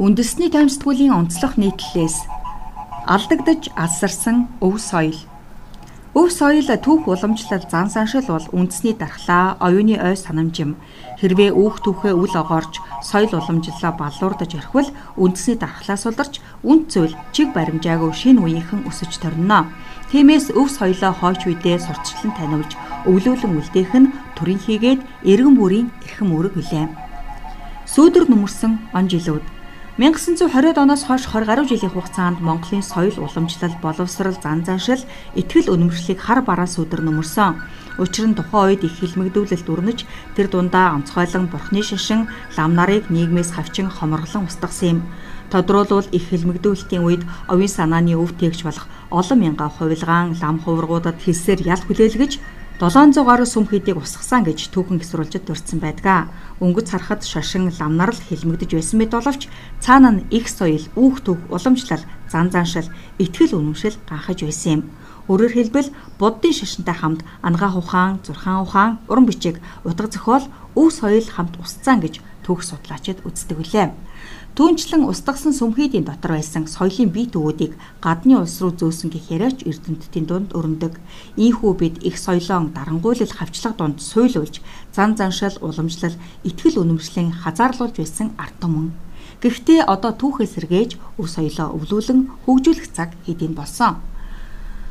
Үндэсний таймсдгуулийн онцлог нийтлэлээс алдагдж алсарсан өв соёл. Өв соёл түүх уламжлал зан саншил бол үндэсний дархлаа, оюуны ой санамжим. Хэрвээ үүх түүхээ үл огоорч соёл уламжлалаа баллуурдаж орхивол үндэсний дархлаас уларч үнд цэвэл чиг баримжаагүй шинэ үеийнхэн өсөж торно. Тиймээс өв соёлоо хойч үедээ сурталчлан таниулж өвлүүлэн үлдээх нь төрийн хийгээд эргэн бүрийн эрхэм үүрэг билээ. Сүүдэр нүмерсэн он жилүүд 1920-од оноос хойш 20 гаруй жилийн хугацаанд Монголын соёл уламжлал, боловсрал, зан заншил, итгэл үнэмшлийг хар бараа сүдэр нөмөрсөн. Учир нь тухайн үед их хилмигдүүлэлт өрнөж тэр дундаа онцгойлон бурхны шишин, лам нарыг нийгмээс хавчин хомроглон устгасан юм. Тодруулбал их хилмигдүүлэлтийн үед овийн санааны өв тээгч болох олон мянган хувилгаан, лам хувиргуудад хэлсээр ял хүлээлгэж 700 гаруй сүм хийдийг усгасан гэж түүхэн гисрүүлжид дурдсан байдаг. Өнгөц харахад шашин ламнар л хэлмэгдэж байсан мэт боловч цаана нь их соёл, үүх түүх, уламжлал, зан заншил, итгэл үнэмшил ганхаж байсан юм. Өөрөөр хэлбэл буддын шашинтай хамт ангаа ухаан, зурхаан ухаан, уран бичиг, утга зохиол, өв соёл хамт усцсан гэж түүх судлаачид үздэг үлээ. Түүнчлэн устгасан сүмхийдийн дотор байсан соёлын бие төвүүдийг гадны улс руу зөөсөн гэх яриач эрдэмтдийн дунд өрнөдөг. Ийхүү бид их соёлоон дарангуйлал хавчлага дунд суйлуулж, зан заншил, уламжлал, итгэл үнэмшлийн хазаарлуулж байсан ард түмэн. Гэхдээ одоо түүхээ сэргээж өв соёлоо өвлүүлэн хөгжүүлэх цаг хэдийн болсон.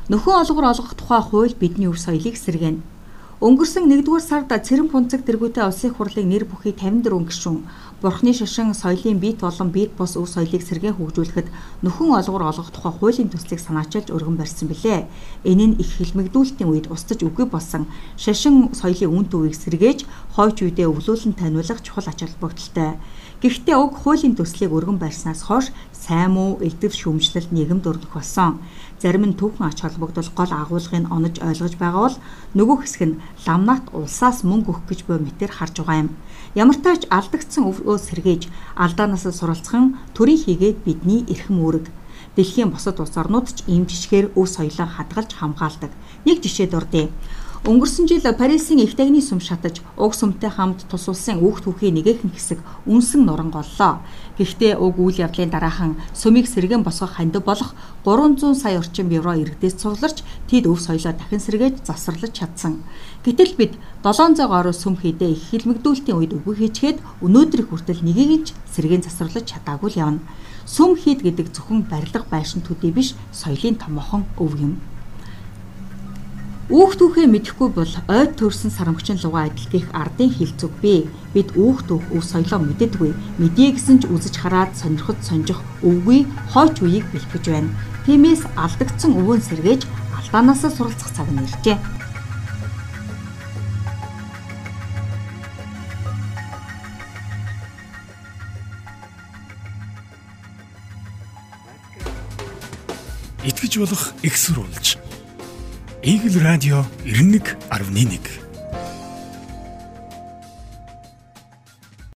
Нөхөн олгор олгох тухай хууль бидний өв соёлыг сэргэнэ. Өнгөрсөн 1-р сард Цэрэн пунцэг тэргүүтэй улсын хурлын нэр бүхий 54 гишүүн Бурхны шашин соёлын биет болон биет бус өв соёлыг сэргээн хөгжүүлэхэд нөхөн олгор олгох тухай хуулийн төслийг санаачилж өргөн барьсан билээ. Энэ нь их хилмигдүүлэлтийн үед устж үгүй болсон шашин соёлын үн төвийг сэргээж хойч үедээ өвлүүлэн таниулах чухал ач холбогдолтой. Гэхдээ уг хуулийн төслийг өргөн барьснаас хойш сайн муу элдв шүүмжлэл нийгэмд өрнөх болсон. Зарим нь түүхэн ач холбогдол гол агуулгыг онож ойлгож байгаа бол нөгөө хэсэг нь ламнат улсаас мөнгө өгөх гэж буй мэтэр харж байгаа юм. Ямар ч алдагдсан өвөө сэргээж алдаанаас суралцхан төрийн хийгээд бидний эрхэм үүрэг. Дэлхийн бусад улс орнууд ч ийм жишгээр өв соёлоо хадгалж хамгаалдаг. Нэг жишээ дурдъя. Өнгөрсөн жил Парисын дагны сүм шатаж уг сүмтэй хамт тус улсын үүх түүхийн нэгэн хэсэг үнсэн нуран голлоо. Гэхдээ уг үйл явдлын дараахан сүмийг сэргэн босгох хандив болох 300 сая орчим евро иргэдээс цугларч тэд өв соёлоо дахин сэргээж засварлаж чадсан. Гэтэл бид 700 гаруй сүм хийдэ их хилмигдүүлэлтийн үед үгүй хийчгээд өнөөдрийг хүртэл нэгийг ч сэргэн засварлаж чадаагүй л явна. Сүм хийд гэдэг зөвхөн барилга байшин төдий биш соёлын томоохон өв юм. Үүх түүхээ мэдэхгүй бол ойд төрсэн сарамгчин лугаа адилтгийх ардын хилцэг бий. Бид үүх түүх өв соёлоо мэддэггүй. Мэдээ гэсэн ч үзэж хараад сонирхож сонжих өвгүй хойч үеийг бэлтгэж байна. Тиймээс алдагдсан өвөн сэргээж алдаанаас суралцах цаг нь иржээ. итгэж болох экссурулж Игэл радио 91.1